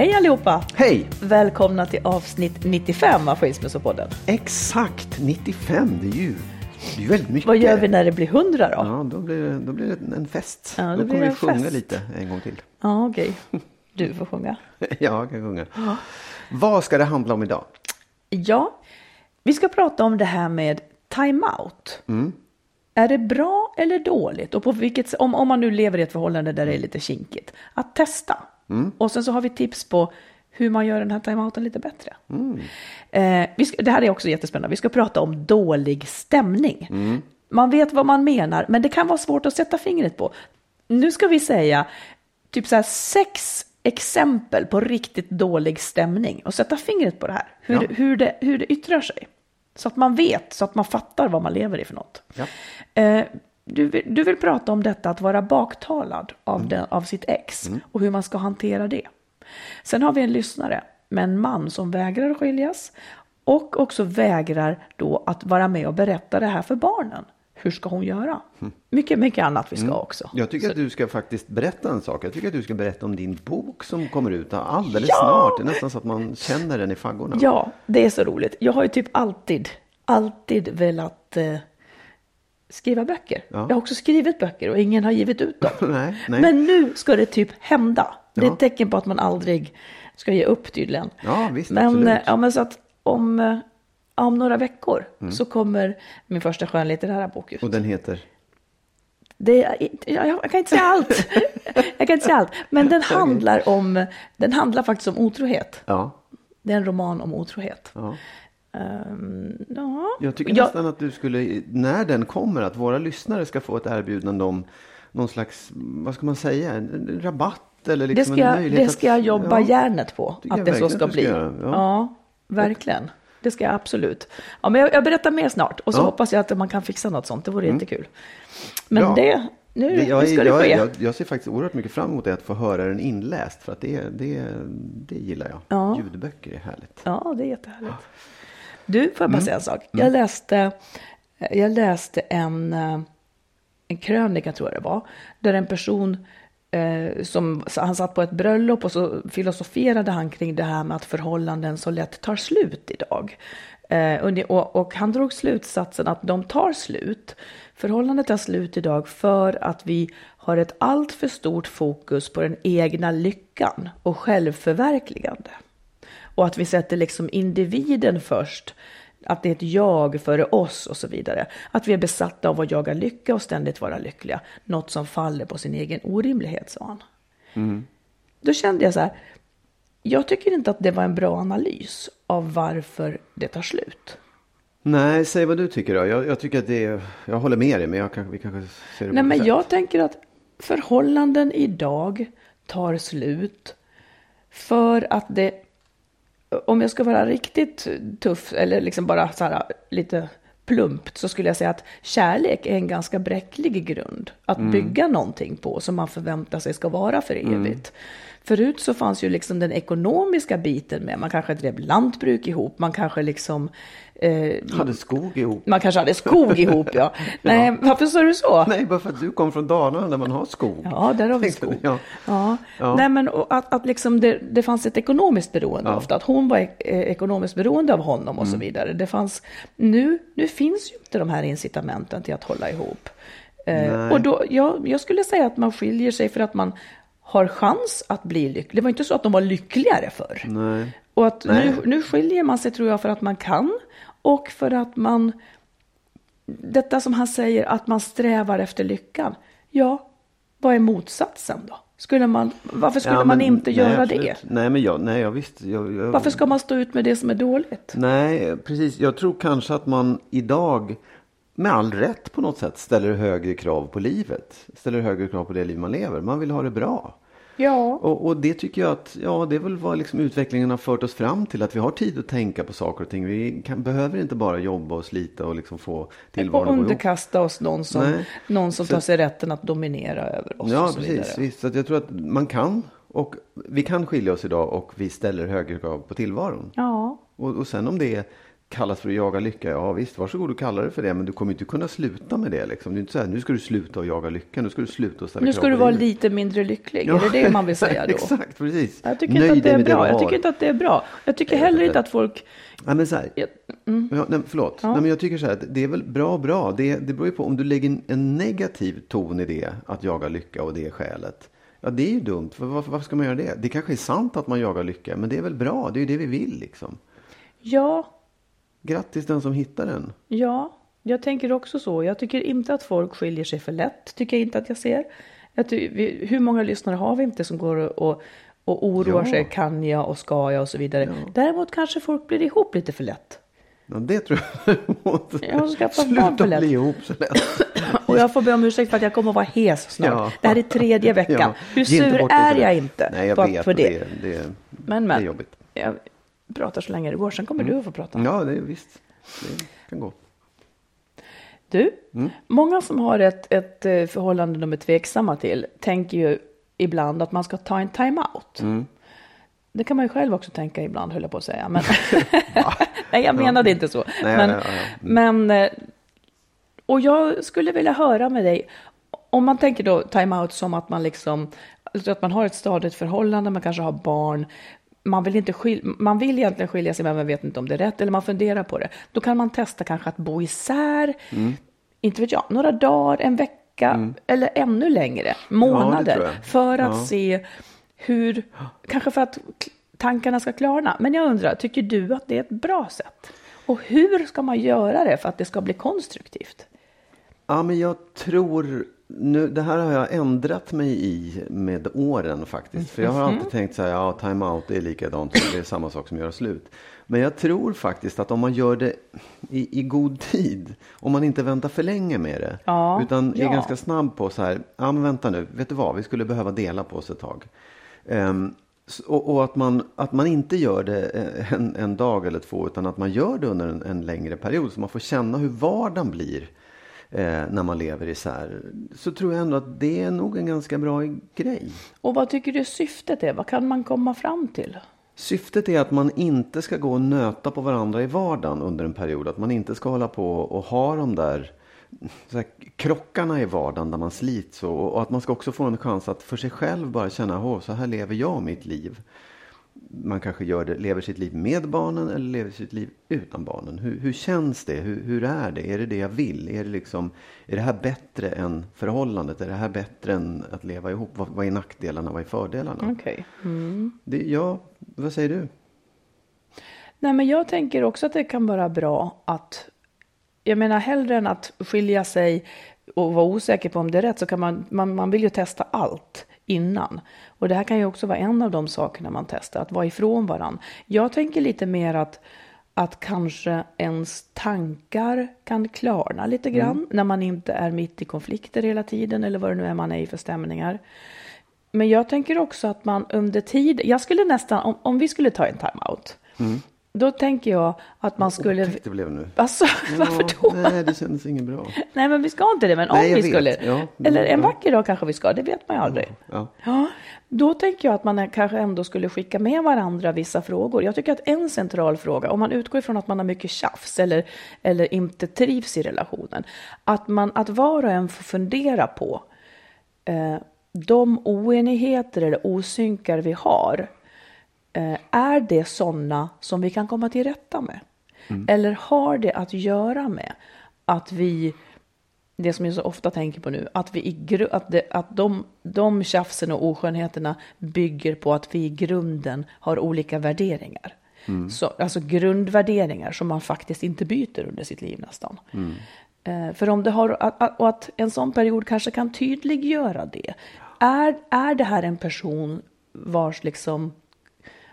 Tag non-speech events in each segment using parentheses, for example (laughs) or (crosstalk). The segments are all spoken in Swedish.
Hej allihopa! Hej! Välkomna till avsnitt 95 av Skilsmässopodden. Exakt 95, det är ju, det är väldigt mycket. Vad gör vi när det blir 100 då? Ja, då blir det, då blir det en fest. Ja, då då kommer vi sjunga fest. lite en gång till. Ja, okej. Du får sjunga. (laughs) ja, jag kan sjunga. Vad ska det handla om idag? Ja, vi ska prata om det här med time-out. Är det bra eller dåligt? Och på vilket, om, om man nu lever i ett förhållande där det är lite kinkigt, att testa. Och sen så har vi tips på hur man gör den här time-outen lite bättre. Eh, vi ska, det här är också jättespännande. Vi ska prata om dålig stämning. Man vet vad man menar, men det kan vara svårt att sätta fingret på. Nu ska vi säga typ så här sex exempel på riktigt dålig stämning och sätta fingret på det här. Hur, Ja. hur, det, hur det yttrar sig. Så att man vet, så att man fattar vad man lever i för något. Ja. Eh, du, vill- du vill prata om detta att vara baktalad av, den, av sitt ex och hur man ska hantera det. Sen har vi en lyssnare med en man som vägrar skiljas och också vägrar då att vara med och berätta det här för barnen. Hur ska hon göra? Mycket, mycket annat vi ska också. Jag tycker att du ska faktiskt berätta en sak. Jag tycker att du ska berätta om din bok som kommer ut alldeles Ja! snart. Det är nästan så att man känner den i faggorna. Ja, det är så roligt. Jag har ju typ alltid, alltid velat eh, skriva böcker. Ja. Jag har också skrivit böcker och ingen har givit ut dem. (laughs) Nej, nej. Men nu ska det typ hända. Det är ett tecken på att man aldrig ska ge upp tydligen. Ja, visst, men, absolut. eh, ja, men så att om, eh, om några veckor Mm. så kommer min första skönlitterära bok ut. Och den heter? Det, jag, jag kan inte säga allt. (laughs) jag kan inte säga allt. Men den handlar, om, den handlar faktiskt om otrohet. Ja. Det är en roman om otrohet. ja. Ehm, ja. Jag tycker Ja, nästan att du skulle, när den kommer, att våra lyssnare ska få ett erbjudande om någon slags, vad ska man säga, en rabatt eller det, liksom ska, en jag- möjlighet det ska jag att- jobba ja. järnet på, att jag det så ska att du bli. ska göra, ja. Ja. verkligen. Det ska jag absolut. Ja, men jag, jag berättar mer snart och så Ja. Mm. hoppas jag att man kan fixa något sånt. Det vore jättekul. Men Bra. det, nu, Det, jag, nu ska är- det jag, ske. jag, jag ser faktiskt oerhört mycket fram emot det, att få höra den inläst. För att det, det, det gillar jag. Ja. Ljudböcker är härligt. Ja, det är jättehärligt. Du, får jag bara Mm. säga en sak? Jag läste, jag läste en, eh, en krönika, tror jag det var, där en person eh, som, han satt på ett bröllop och så filosoferade han kring det här med att förhållanden så lätt tar slut idag. Eh, och, och, han drog slutsatsen att de tar slut. Förhållandet tar slut idag för att vi har ett allt för stort fokus på den egna lyckan och självförverkligande. Och att vi sätter liksom individen först. Att det är ett jag före oss och så vidare. Att vi är besatta av att jaga lycka och ständigt vara lyckliga. Något som faller på sin egen orimlighet, sa han. Då kände jag så här. Jag tycker inte att det var en bra analys av varför det tar slut. Nej, säg vad du tycker då. Jag, jag tycker att det är, jag håller med dig, men jag vi kanske ser det Nej, men sätt. jag tänker att förhållanden idag tar slut för att det, om jag ska vara riktigt tuff eller liksom bara så här lite plumpt så skulle jag säga att kärlek är en ganska bräcklig grund att bygga någonting på som man förväntar sig ska vara för evigt. Förut så fanns ju liksom den ekonomiska biten med. Man kanske drev lantbruk ihop, man kanske liksom... Eh, Hade skog ihop. man kanske hade skog ihop, ja. (laughs) Nej, varför sa du så? Nej, bara för att du kom från Dalarna där man har skog. Ja, där har vi skog. ja. Ja. Ja. Nej, men att, att liksom det, det fanns ett ekonomiskt beroende Ja. ofta. Att hon var ek- ekonomiskt beroende av honom och så Mm. vidare. Det fanns, nu, nu finns ju inte de här incitamenten till att hålla ihop. Eh, Nej. och då, jag, jag skulle säga att man skiljer sig för att man har chans att bli lycklig. Det var inte så att de var lyckligare förr. Nej. Och att Nej. nu, nu skiljer man sig tror jag för att man kan och för att man, detta som han säger att man strävar efter lyckan. Ja, vad är motsatsen då? Skulle man, varför skulle Ja, man men- inte nej, göra absolut. det? Nej, men jag, nej, jag visst. Jag, jag, Varför ska man stå ut med det som är dåligt? Nej, precis. Jag tror kanske att man idag med all rätt på något sätt ställer högre krav på livet. Ställer högre krav på det liv man lever. Man vill ha det bra. Ja, Och, och det tycker jag att, ja det är väl vad liksom utvecklingen har fört oss fram till. Att vi har tid att tänka på saker och ting. Vi kan, behöver inte bara jobba och slita och liksom få tillvaron att gå underkasta oss någon som, Nej. någon som Så- tar sig rätten att dominera över oss Ja, och så precis. vidare. Visst. Så jag tror att man kan. Och vi kan skilja oss idag och vi ställer högre krav på tillvaron. Ja, Och, och sen om det kallas för att jaga lycka, ja visst, varsågod och kalla det för det. Men du kommer inte kunna sluta med det. Liksom. Det är inte så här, nu ska du sluta att jaga lycka, nu ska du sluta att ställa nu ska du vara lite mindre lycklig. Ja, Är det det man vill (laughs) säga då? Exakt, precis. Jag tycker inte att det är bra. du Jag tycker inte att det är bra. Jag tycker Nej, heller jag inte att folk... Ja, men så här, Jag- Ja, nej, förlåt. Ja. Nej, men jag tycker så här, att det är väl bra bra. Det, det beror ju på om du lägger en- negativ ton i det, att jaga lycka och det är skälet. Ja, det är ju dumt. För varför, varför ska man göra det? Det kanske är sant att man jagar lycka, men det är väl bra. Det är ju det vi vill liksom. Ja, Grattis den som hittar den. Ja, jag tänker också så. Jag tycker inte att folk skiljer sig för lätt. Tycker jag inte att jag ser. Ty- vi, hur många lyssnare har vi inte som går och, och, oroar Ja. sig? Kan jag och ska jag och så vidare. Däremot kanske folk blir ihop lite för lätt. Ja, det tror jag. (laughs) Jag för Sluta lätt. bli ihop så lätt. (clears throat) Och jag får be om ursäkt för att jag kommer att vara hes snart. Ja. Det här är tredje veckan. Ja, Hur sur det är jag inte Nej, jag vet. för det? Det, det, Men, det men. är jobbigt. Jag pratar så länge det går, sen kommer du att få prata. Ja, det är visst. Det kan gå. Du, Mm. många som har ett, ett eh, förhållande de är tveksamma till tänker ju ibland att man ska ta en time-out. Mm. Det kan man ju själv också tänka ibland, höll jag på att säga. Men (laughs) (laughs) Nej, jag menade inte så. Nej, men, ja, ja, ja. men, eh, och jag skulle vilja höra med dig, om man tänker då time-out som att man liksom, alltså att man har ett stadigt förhållande, man kanske har barn, man vill, inte skil, man vill egentligen skilja sig men man vet inte om det är rätt, eller man funderar på det. Då kan man testa kanske att bo isär, Mm. inte vet jag, några dagar, en vecka eller ännu längre, månader, jag. för att Ja. se hur, kanske för att tankarna ska klarna. Men jag undrar, tycker du att det är ett bra sätt? Och hur ska man göra det för att det ska bli konstruktivt? Ja, men jag tror, nu, det här har jag ändrat mig i med åren faktiskt. För jag har alltid tänkt så här, ja, time-out är likadant, det är samma sak som göra slut. Men jag tror faktiskt att om man gör det i, i god tid, om man inte väntar för länge med det, Ja, utan är ja. ganska snabb på så här, ja men vänta nu, vet du vad, vi skulle behöva dela på oss ett tag. S- och, och att, man, att man inte gör det eh, en, en dag eller två, utan att man gör det under en, en längre period, så man får känna hur vardagen blir eh, när man lever isär. Så tror jag ändå att det är nog en ganska bra grej. Och vad tycker du syftet är? Vad kan man komma fram till? Syftet är att man inte ska gå och nöta på varandra i vardagen under en period. Att man inte ska hålla på och ha de där, här krockarna i vardagen där man slits. Och, och att man ska också få en chans att för sig själv bara känna, så här lever jag mitt liv. Man kanske gör det, lever sitt liv med barnen eller lever sitt liv utan barnen. Hur, hur känns det? Hur, hur är det? Är det det jag vill? Är det, liksom, är det här bättre än förhållandet? Är det här bättre än att leva ihop? Vad, vad är nackdelarna? Vad är fördelarna? Okej. Det, ja, vad säger du? Nej, men jag tänker också att det kan vara bra att, jag menar hellre än att skilja sig och vara osäker på om det är rätt så kan man, man, man vill ju testa allt innan. Och det här kan ju också vara en av de sakerna man testar, att vara ifrån varandra. Jag tänker lite mer att, att kanske ens tankar kan klarna lite grann när man inte är mitt i konflikter hela tiden eller vad det nu är man är i för stämningar. Men jag tänker också att man under tid, jag skulle nästan, om, om vi skulle ta en timeout, Då tänker jag att man skulle... Otäckt det blev nu. Alltså, (laughs) varför då? Nej, det kändes inget bra. Nej, men vi ska inte det. Men om Nej, vi vet. skulle. Ja, Eller en ja. vacker dag kanske vi ska. Det vet man ju aldrig. Ja. Ja, då tänker jag att man kanske ändå skulle skicka med varandra vissa frågor. Jag tycker att en central fråga, om man utgår ifrån att man har mycket tjafs eller, eller inte trivs i relationen, att, man, att var och en får fundera på eh, de oenigheter eller osynkar vi har. Eh, är det sådana som vi kan komma till rätta med? Eller har det att göra med att vi det som jag så ofta tänker på nu, att, vi i gru- att, det, att de, de tjafsen och oskönheterna bygger på att vi i grunden har olika värderingar. Så, alltså grundvärderingar som man faktiskt inte byter under sitt liv nästan. Eh, för om det har, och att en sån period kanske kan tydliggöra det. Är, är det här en person vars liksom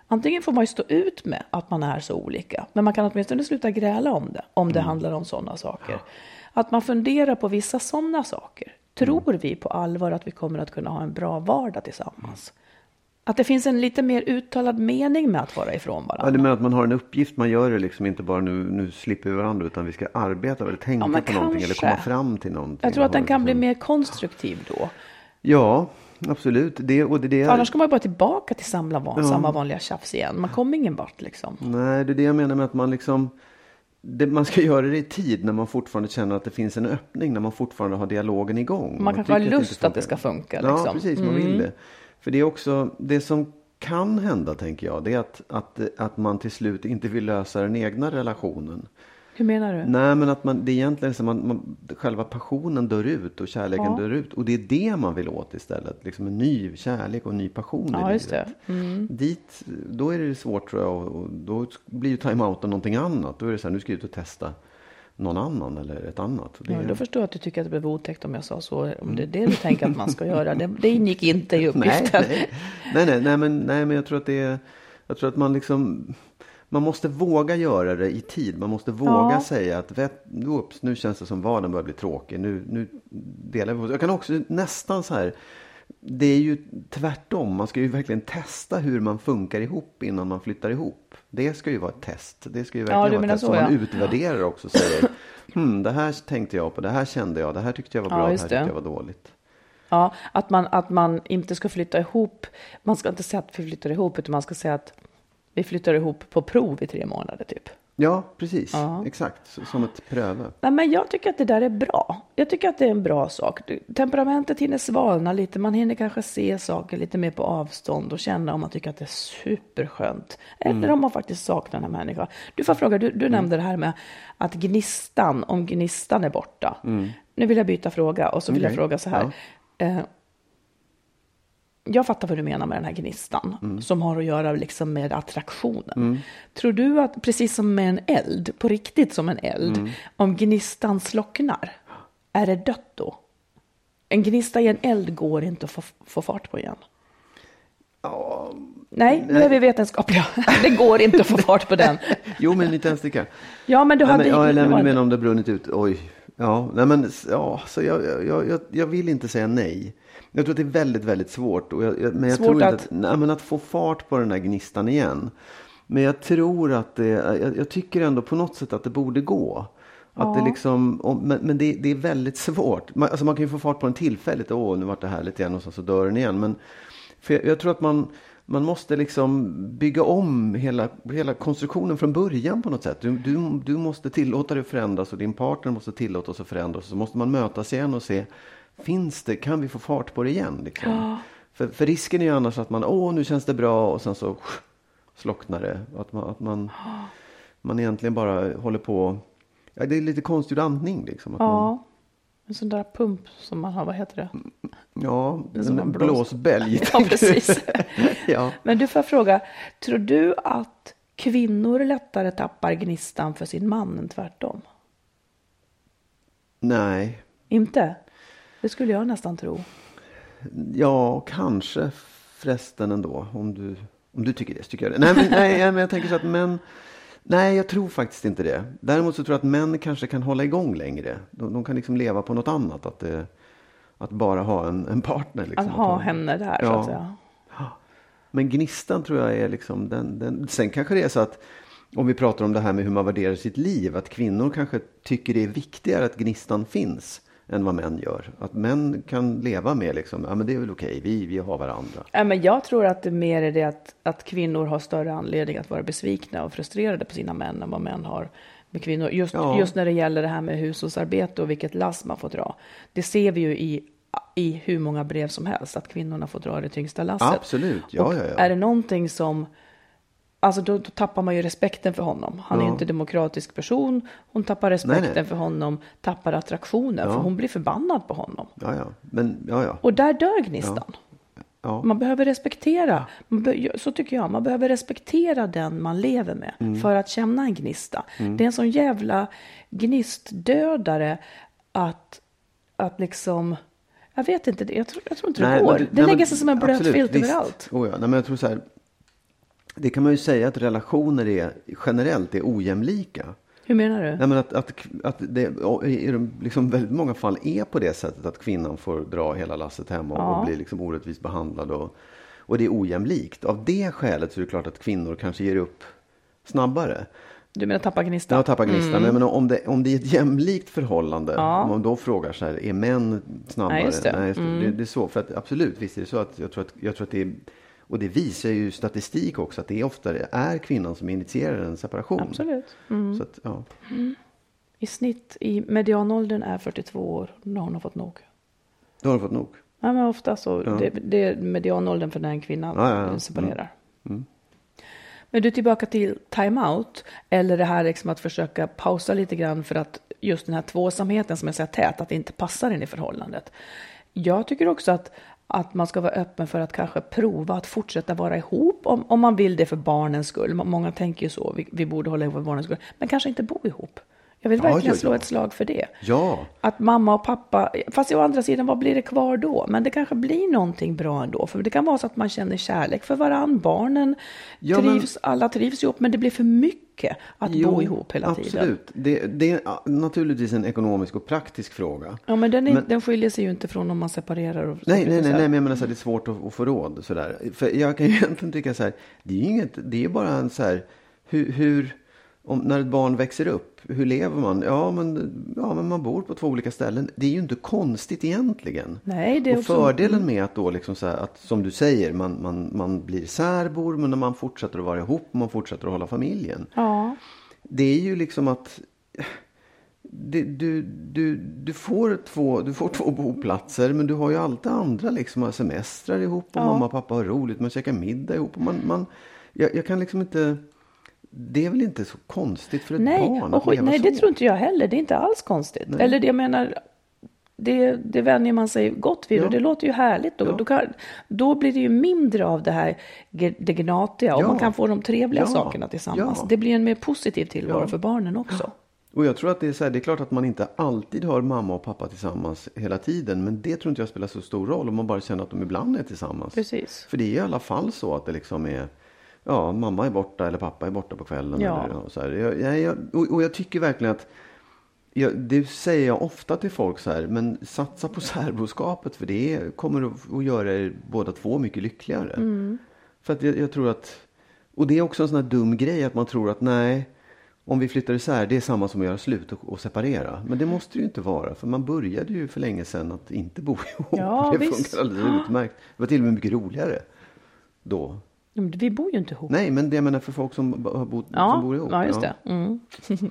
Antingen får man ju stå ut med att man är så olika, men man kan åtminstone sluta gräla om det, om det handlar om sådana saker. Att man funderar på vissa sådana saker. Tror vi på allvar att vi kommer att kunna ha en bra vardag tillsammans? Att det finns en lite mer uttalad mening med att vara ifrån Ja, det varandra. med att man har en uppgift, man gör det liksom inte bara nu, nu slipper vi varandra utan vi ska arbeta eller tänka Ja, på någonting eller kanske. komma fram till någonting. Jag tror att den kan bli liksom- mer konstruktiv då. Ja, absolut. Det, och det, är det, För annars kommer man bara tillbaka till samma, van, samma vanliga tjafs igen. Man kommer ingen vart liksom. Nej, det är det jag menar med att man liksom det, man ska (laughs) göra det i tid när man fortfarande känner att det finns en öppning, när man fortfarande har dialogen igång. Man kanske har lust inte att det ska funka, Ja, liksom. precis, man vill det. För det är också, det som kan hända tänker jag, det är att, att, att man till slut inte vill lösa den egna relationen. Hur menar du? Nej, men att man, det är egentligen så man, man, själva passionen dör ut och kärleken Ja. dör ut. Och det är det man vill åt istället. Liksom en ny kärlek och en ny passion Ja, i just livet. det. Mm. Dit, då är det svårt tror jag. Och då blir ju time-outen någonting annat. Då är det så här, nu ska jag ut och testa någon annan eller ett annat. Det, Ja, då förstår jag att du tycker att det blev otäckt om jag sa så. Om det är det du tänker att man ska göra. Det, det ingick inte i (laughs) nej, uppgiften. nej, nej, nej, nej, men, nej, men jag tror att det är, jag tror att man liksom, man måste våga göra det i tid. Man måste våga Ja. säga att vet, oops, nu känns det som vardagen börjar bli tråkig. Nu, nu delar vi på Jag kan också nästan så här, det är ju tvärtom. Man ska ju verkligen testa hur man funkar ihop innan man flyttar ihop. Det ska ju vara ett test. Det ska ju Ja, verkligen du vara ett test så, man ja. utvärderar också. och Säger, hmm, det här tänkte jag på, det här kände jag, det här tyckte jag var Ja, bra, det här tyckte jag var dåligt. Ja, att man, att man inte ska flytta ihop. Man ska inte säga att vi flyttar ihop, utan man ska säga att vi flyttar ihop på prov i tre månader typ. Ja, precis. Ja. Exakt, som ett pröve. Nej, men jag tycker att det där är bra. Jag tycker att det är en bra sak. Temperamentet hinner svalna lite. Man hinner kanske se saker lite mer på avstånd och känna om man tycker att det är superskönt. Eller om man faktiskt saknar den här människan. Du får fråga, du, du nämnde det här med att gnistan, om gnistan är borta. Nu vill jag byta fråga och så vill jag Okej. fråga så här. Eh, jag fattar vad du menar med den här gnistan som har att göra liksom med attraktionen. Tror du att, precis som med en eld, på riktigt som en eld, om gnistan slocknar, är det dött då? En gnista i en eld går inte att få, få fart på igen. Nej, nu är vi vetenskapliga. (laughs) Det går inte att få fart på den. (laughs) Jo, men inte ens det kan. Ja, men du Nej, hade... men, ja, nej, var men menar om det brunnit ut? Oj. Ja, nej, men ja, så jag, jag, jag, jag vill inte säga nej. Jag tror att det är väldigt, väldigt svårt. Och jag, jag, men jag Svårt tror inte att- att, nej, men att få fart på den här gnistan igen. Men jag tror att det, jag, jag tycker ändå på något sätt att det borde gå. Att det liksom, om- men men det, det är väldigt svårt. Man, alltså man kan ju få fart på den tillfälligt. Åh, nu vart det härligt igen och så, så dör den igen. Men för jag, jag tror att man, man måste liksom bygga om hela, hela konstruktionen från början på något sätt. Du, du, du måste tillåta det att förändras och din partner måste tillåta sig att förändras. Så måste man mötas igen och se, finns det, kan vi få fart på det igen? Liksom? För, för risken är ju annars att man, åh nu känns det bra och sen så slocknar det. Att man, att man, man egentligen bara håller på, ja, det är lite konstgjord andning liksom. Att man, Ja, en sån där pump som man har, vad heter det? ja, en man blåser. blåsbälg. (laughs) Ja, precis. (laughs) ja. Men du får fråga, tror du att kvinnor lättare tappar gnistan för sin man än tvärtom? Nej, Inte? Det skulle jag nästan tro. Ja, kanske förresten ändå. Om du, om du tycker det så tycker jag det. Nej, men, nej, men jag tänker så att män... Nej, jag tror faktiskt inte det. Däremot så tror jag att män kanske kan hålla igång längre. De, de kan liksom leva på något annat. Att, att bara ha en, en partner. Liksom. Att ha henne där så Ja. att säga. Men gnistan tror jag är liksom den, den... Sen kanske det är så att om vi pratar om det här med hur man värderar sitt liv, att kvinnor kanske tycker det är viktigare att gnistan finns än vad män gör. Att män kan leva med liksom, ja men det är väl okej, vi, vi har varandra. Ja, men jag tror att det mer är det att, att kvinnor har större anledning att vara besvikna och frustrerade på sina män än vad män har med kvinnor. Just, Ja. just när det gäller det här med hushållsarbete och vilket lass man får dra. Det ser vi ju i, i hur många brev som helst, att kvinnorna får dra det tyngsta lasset. Absolut, ja, och ja, ja. Är det någonting som Alltså då, då tappar man ju respekten för honom. Han är Ja. inte demokratisk person. Hon tappar respekten Nej, nej. för honom, tappar attraktionen, för hon blir förbannad på honom. Ja, ja, men ja, ja. Och där dör gnistan. ja. Man behöver respektera, man be, så tycker jag, man behöver respektera den man lever med Mm. för att känna en gnista. Det är en sån jävla gnistdödare att, att liksom, jag vet inte, det, jag tror, jag tror inte det Nej, går. men det nej, lägger sig som en blöt filt överallt. Oh, ja. nej, men jag tror så här, det kan man ju säga att relationer är generellt är ojämlika. Hur menar du? Nej, men att, att, att det i liksom väldigt många fall är på det sättet att kvinnan får dra hela lasset hem och, Ja. och bli liksom orättvist behandlad. Och, och det är ojämlikt. Av det skälet så är det klart att kvinnor kanske ger upp snabbare. Du menar tappa gnistan? Jag tappar gnistan. Men om det, om det är ett jämlikt förhållande, Mm. Ja. om man då frågar så här, är män snabbare? Nej, just det. Mm. just det. det, det är så. För att, absolut, visst är det så att jag tror att, jag tror att det är, och det visar ju statistik också, att det är oftare är kvinnan som initierar en separation. Absolut. Mm. Så att, ja. I snitt, i medianåldern är 42 år när hon har fått nog. Då har du fått nog. Ja, men ofta så, det, det är medianåldern för när en kvinna Ja, ja, ja. eh, separerar. Men du, tillbaka till time-out, eller det här liksom att försöka pausa lite grann för att just den här tvåsamheten som är så tät, att det inte passar in i förhållandet. Jag tycker också att, att man ska vara öppen för att kanske prova att fortsätta vara ihop om, om man vill det för barnens skull. Många tänker ju så, vi, vi borde hålla ihop för barnens skull, men kanske inte bo ihop. Jag vill Ja, verkligen ja, ja. slå ett slag för det. Ja. Att mamma och pappa, fast å andra sidan, vad blir det kvar då? Men det kanske blir någonting bra ändå. För det kan vara så att man känner kärlek för varann, barnen Ja, men- trivs, alla trivs ihop, men det blir för mycket att bo ihop hela tiden. absolut. Det, det är ja, naturligtvis en ekonomisk och praktisk fråga. Ja, men den, är, Men- den skiljer sig ju inte från om man separerar. Och, Nej, nej, nej, nej, men jag menar så här, det är svårt att, att få råd. Så där. För jag kan ju (laughs) egentligen tycka så här, det är ju inget, det är bara en så här, hur, hur om, när ett barn växer upp, hur lever man? Ja men, ja, men man bor på två olika ställen. Det är ju inte konstigt egentligen. Nej, det är och också- fördelen med att då liksom så här, att som du säger, man, man, man blir särbor, men när man fortsätter att vara ihop, man fortsätter att hålla familjen. Ja, Det är ju liksom att det, du, du, du, får två, du får två boplatser men du har ju alltid andra liksom har semestrar ihop och mamma och pappa har roligt, man käkar middag ihop. Och man, man, jag, jag kan liksom inte, det är väl inte så konstigt för ett nej, barn och, att leva nej så. det tror inte jag heller. Det är inte alls konstigt. Eller det jag menar, det, det vänjer man sig gott vid Ja. och det låter ju härligt. Då, Ja. då, kan, då blir det ju mindre av det här det gnatiga och Ja. man kan få de trevliga sakerna tillsammans. Det blir en mer positiv tillvaro för barnen också. Och jag tror att det är så här, det är klart att man inte alltid har mamma och pappa tillsammans hela tiden. Men det tror inte jag spelar så stor roll om man bara känner att de ibland är tillsammans. Precis. För det är i alla fall så att det liksom är, ja, mamma är borta eller pappa är borta på kvällen. Ja. Eller, och, så här. Jag, jag, och, och jag tycker verkligen att, jag, det säger jag ofta till folk så här, men satsa på (laughs) särboskapet för det kommer att, att göra er båda två mycket lyckligare. Mm. För att jag, jag tror att, och det är också en sån här dum grej att man tror att nej, om vi flyttar isär, det är samma som att göra slut och, och separera. Men det måste det ju inte vara, för man började ju för länge sedan att inte bo (laughs) ihop. Ja, det visst. funkar alldeles utmärkt. Det var till och med mycket roligare då. Ja, men Vi bor ju inte ihop. Nej, men det jag menar för folk som, har bott, ja, som bor ihop. ja, just det. Mm. (laughs)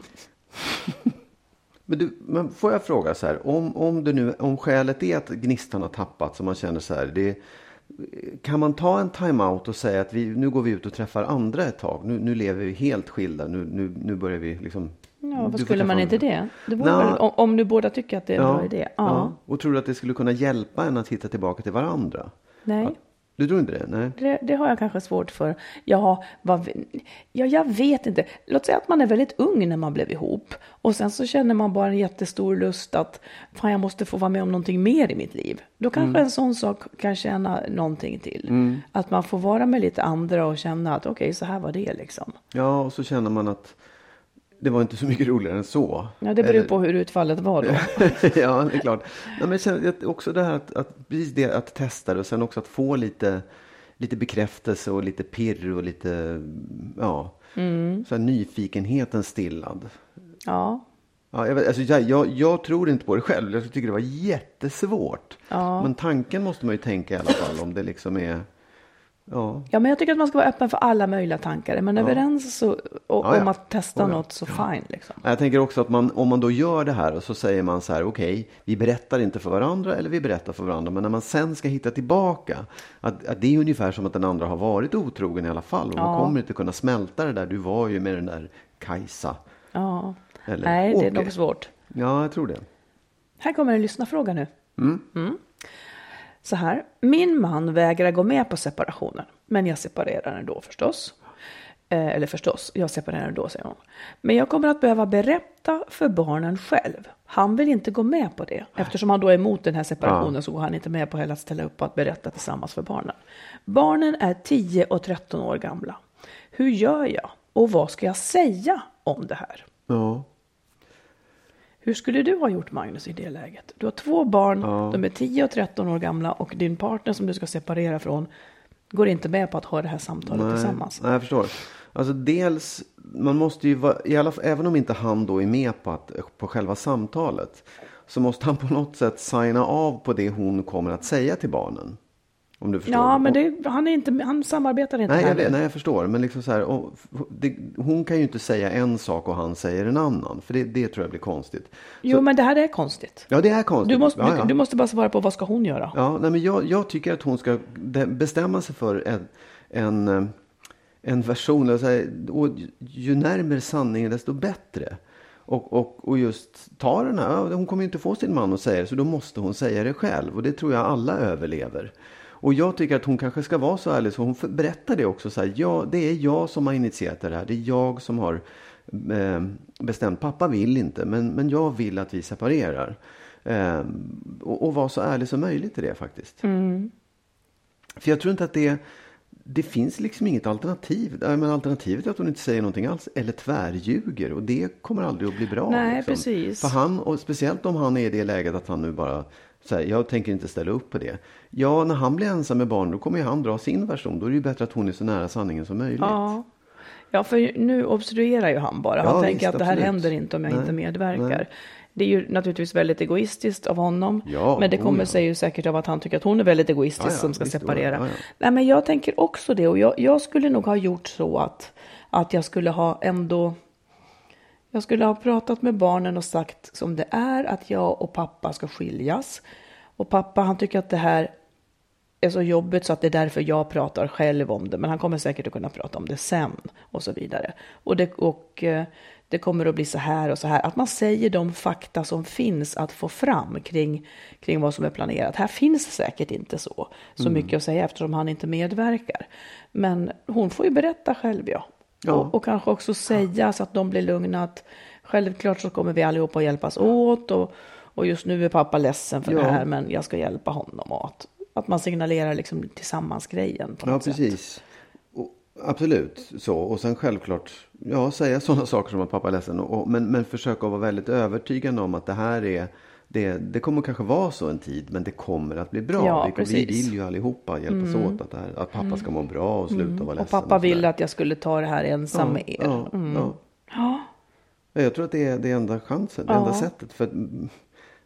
Men, du, men får jag fråga så här, om, om, det nu, om skälet är att gnistan har tappat så man känner så här, det, kan man ta en time-out och säga att vi, nu går vi ut och träffar andra ett tag, nu, nu lever vi helt skilda, nu, nu, nu börjar vi liksom... Ja, får skulle man inte det? det väl, om, om nu båda tycker att det är en bra idé. Ja. Och tror du att det skulle kunna hjälpa en att hitta tillbaka till varandra? Nej. Du tror inte det? Nej. Det, det har jag kanske svårt för. Ja, vad, ja, jag vet inte. Låt säga att man är väldigt ung när man blev ihop. Och sen så känner man bara en jättestor lust att fan, jag måste få vara med om någonting mer i mitt liv. Då kanske Mm. en sån sak kan känna någonting till. Att man får vara med lite andra och känna att okej, så här var det liksom. Ja, och så känner man att det var inte så mycket roligare än så. Ja, det beror på hur utfallet var då. (laughs) ja, det är klart. Nej, men att också det här att, att, precis det, att testa det och sen också att få lite, lite bekräftelse och lite pirr och lite, ja. Så här, nyfikenheten stillad. Ja. Ja, jag, alltså, jag, jag, jag tror inte på det själv. Jag tycker det var jättesvårt. Men tanken måste man ju tänka i alla fall om det liksom är... Ja, ja, men jag tycker att man ska vara öppen för alla möjliga tankar. Är man överens så, och, Ja, ja. om att testa ja. något så fine. Liksom. Jag tänker också att man, om man då gör det här och så säger man så här, okej, vi berättar inte för varandra eller vi berättar för varandra. Men när man sen ska hitta tillbaka, att, att det är ungefär som att den andra har varit otrogen i alla fall. Och man kommer inte kunna smälta det där, du var ju med den där Kajsa. Ja. Eller Nej, det är nog svårt. Ja, jag tror det. Här kommer en lyssnarfråga nu. Mm. Så här. Min man vägrar gå med på separationen, men jag separerar ändå förstås. Eh, eller förstås, jag separerar ändå, säger hon. Men jag kommer att behöva berätta för barnen själv. Han vill inte gå med på det. Eftersom han då är emot den här separationen så går han inte med på heller att ställa upp och att berätta tillsammans för barnen. Barnen är 10 och 13 år gamla. Hur gör jag? Och vad ska jag säga om det här? Ja. Hur skulle du ha gjort Magnus i det läget? Du har två barn, de är 10 och 13 år gamla och din partner som du ska separera från går inte med på att ha det här samtalet tillsammans. Nej, jag förstår. Alltså dels, man måste ju vara, i alla, även om inte han då är med på, att, på själva samtalet, så måste han på något sätt signa av på det hon kommer att säga till barnen. Om du förstår. Ja, men det, han, är inte, han samarbetar inte Nej jag, vet, nej, jag förstår. Men liksom så här, och, det, hon kan ju inte säga en sak och han säger en annan. För det, det tror jag blir konstigt. Jo, men det här är konstigt. Ja, det är konstigt. Du måste, ja, ja. Du, du måste bara svara på vad ska hon göra? Ja, nej, men jag, jag tycker att hon ska bestämma sig för en, en, eh, en version. Och så ju närmare sanningen desto bättre. Och, och, och just ta den här, hon kommer ju inte få sin man att säga det så då måste hon säga det själv. Och det tror jag alla överlever. Och jag tycker att hon kanske ska vara så ärlig så hon berättar det också. Så här, ja, det är jag som har initierat det här. Det är jag som har eh, bestämt. Pappa vill inte men, men jag vill att vi separerar. Eh, och, och vara så ärlig som möjligt i det faktiskt. För jag tror inte att det, det finns liksom inget alternativ. Men alternativet är att hon inte säger någonting alls eller tvärljuger och det kommer aldrig att bli bra. Nej, liksom. precis. För han, och speciellt om han är i det läget att han nu bara säger jag tänker inte ställa upp på det. Ja, när han blir ensam med barn då kommer ju han dra sin version. Då är det ju bättre att hon är så nära sanningen som möjligt. Ja. ja, för nu obstruerar ju han bara. Han Ja, tänker visst, att det här absolut. händer inte om jag Nej, inte medverkar. nej. Det är ju naturligtvis väldigt egoistiskt av honom. Ja, men det kommer ja. sig ju säkert av att han tycker att hon är väldigt egoistisk Ja, som ska separera. Nej, men jag tänker också det. Och jag, jag skulle nog ha gjort så att, att jag skulle ha ändå jag skulle ha pratat med barnen och sagt som det är att jag och pappa ska skiljas. Och pappa han tycker att det här är så jobbigt så att det är därför jag pratar själv om det. Men han kommer säkert att kunna prata om det sen och så vidare. Och det, och, eh, det kommer att bli så här och så här. Att man säger de fakta som finns att få fram kring, kring vad som är planerat. Här finns säkert inte så, så mycket att säga eftersom han inte medverkar. Men hon får ju berätta själv ja. Ja. Och, och kanske också säga så att de blir lugna att självklart så kommer vi allihopa att hjälpas åt. Och, och just nu är pappa ledsen för Ja. det här men jag ska hjälpa honom. Och att, man signalerar liksom tillsammans-grejen på Ja, något sätt. precis. Och, absolut så. Och sen självklart, ja, säga sådana saker som att pappa är ledsen. Och, men, men försöka vara väldigt övertygande om att det här är, det, det kommer kanske vara så en tid, men det kommer att bli bra. Ja, vi, vi vill ju allihopa hjälpas åt att, här, att pappa ska må bra och sluta vara ledsen. Och pappa sådär. ville att jag skulle ta det här ensam med er. Ja, Mm. ja. Ja, Jag tror att det är det enda chansen, det enda sättet. För mm,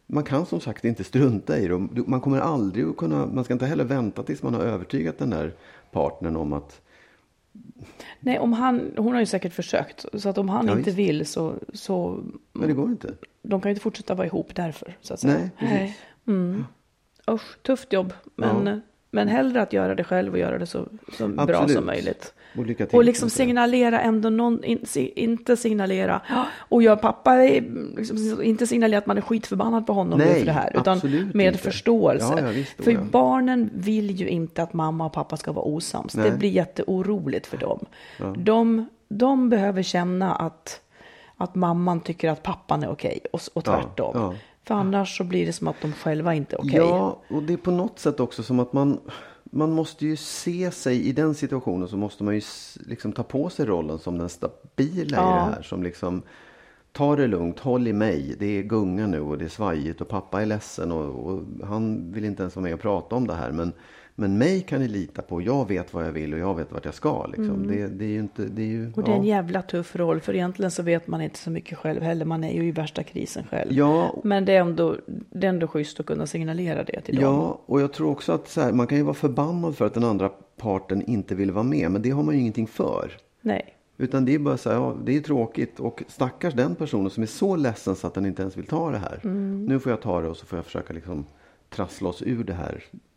man kan som sagt inte strunta i det. Och Man kommer aldrig att kunna, man ska inte heller vänta tills man har övertygat den där partnern om att Nej, om han, hon har ju säkert försökt. Så att om han Ja, inte visst. vill så, så men det går inte. de kan ju inte fortsätta vara ihop därför. Så att säga. Nej, precis. Mm. Usch, tufft jobb. Men, Ja. Men hellre att göra det själv och göra det så, så bra som möjligt. Och till. Och liksom det. signalera ändå någon, in, inte signalera, och jag pappa är, liksom, inte signalera att man är skitförbannad på honom Nej, för det här, utan med inte. förståelse. Ja, ja, visst, för ja. barnen vill ju inte att mamma och pappa ska vara osams. Det Nej. blir jätteoroligt för dem. De, de behöver känna att, att mamman tycker att pappan är okej och, och Ja, tvärtom. För annars så blir det som att de själva inte är okej. Ja, och det är på något sätt också som att man, man måste ju se sig i den situationen så måste man ju liksom ta på sig rollen som den stabila i Ja. det här. Som liksom, ta det lugnt, håll i mig, det är gunga nu och det är svajigt och pappa är ledsen och, och han vill inte ens vara med och prata om det här. Men Men mig kan ni lita på. Jag vet vad jag vill och jag vet vart jag ska. Liksom. Det, det är ju inte... Det är ju, Mm. Och det är en ja. jävla tuff roll, för egentligen så vet man inte så mycket själv heller. Man är ju i värsta krisen själv. Ja. Men det är, ändå, det är ändå schysst att kunna signalera det till dem. Ja, och jag tror också att här, man kan ju vara förbannad för att den andra parten inte vill vara med. Men det har man ju ingenting för. Nej. Utan det är bara så här, ja, det är tråkigt. Och stackars den personen som är så ledsen så att den inte ens vill ta det här. Mm. Nu får jag ta det och så får jag försöka liksom trassla oss ur det här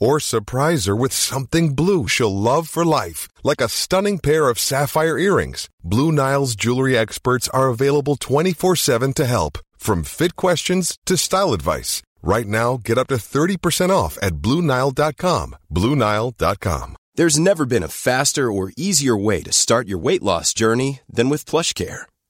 Or surprise her with something blue she'll love for life, like a stunning pair of sapphire earrings. Blue Nile's jewelry experts are available 24 7 to help, from fit questions to style advice. Right now, get up to 30% off at BlueNile.com. BlueNile.com. There's never been a faster or easier way to start your weight loss journey than with PlushCare.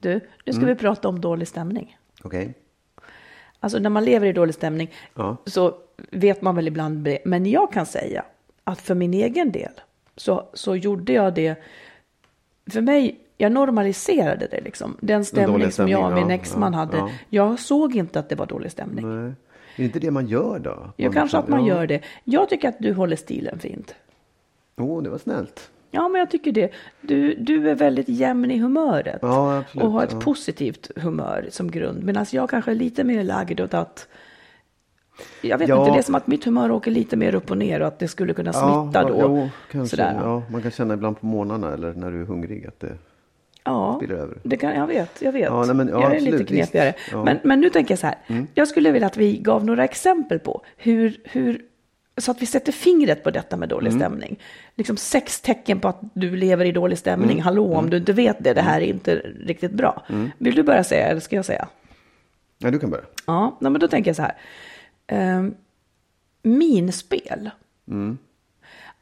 Du, nu ska Mm. vi prata om dålig stämning. Okej? Alltså när man lever i dålig stämning Ja. så vet man väl ibland det. Men jag kan säga att för min egen del så, så gjorde jag det. För mig, jag normaliserade det liksom. Den stämning dålig som jag och stämning, min ja, exman ja, hade. ja. Jag såg inte att det var dålig stämning. Nej. Är det inte det man gör då? Man kanske liksom- att man gör det. Jag tycker att du håller stilen fint. Åh, det var snällt. Ja, men jag tycker det. Du, du är väldigt jämn i humöret. Ja, absolut, och har ett ja. positivt humör som grund. Medan jag kanske är lite mer lagd åt att... Jag vet Ja. inte, det är som att mitt humör åker lite mer upp och ner och att det skulle kunna smitta då. Jo, kanske. Sådär. Ja, man kan känna ibland på morgnarna eller när du är hungrig att det... Ja, spiller över. det kan, jag vet. Jag vet. Ja, nej, men- ja, jag är lite absolut, visst. knepigare. Mm. Men, men nu tänker jag så här. Jag skulle vilja att vi gav några exempel på hur, hur så att vi sätter fingret på detta med dålig Mm. stämning. Liksom sex tecken på att du lever i dålig stämning. Mm. Hallå, om du inte vet det, det här är inte riktigt bra. Vill du börja säga eller ska jag säga? Ja, du kan börja. Ja, nej, men då tänker jag så här. Um, minspel.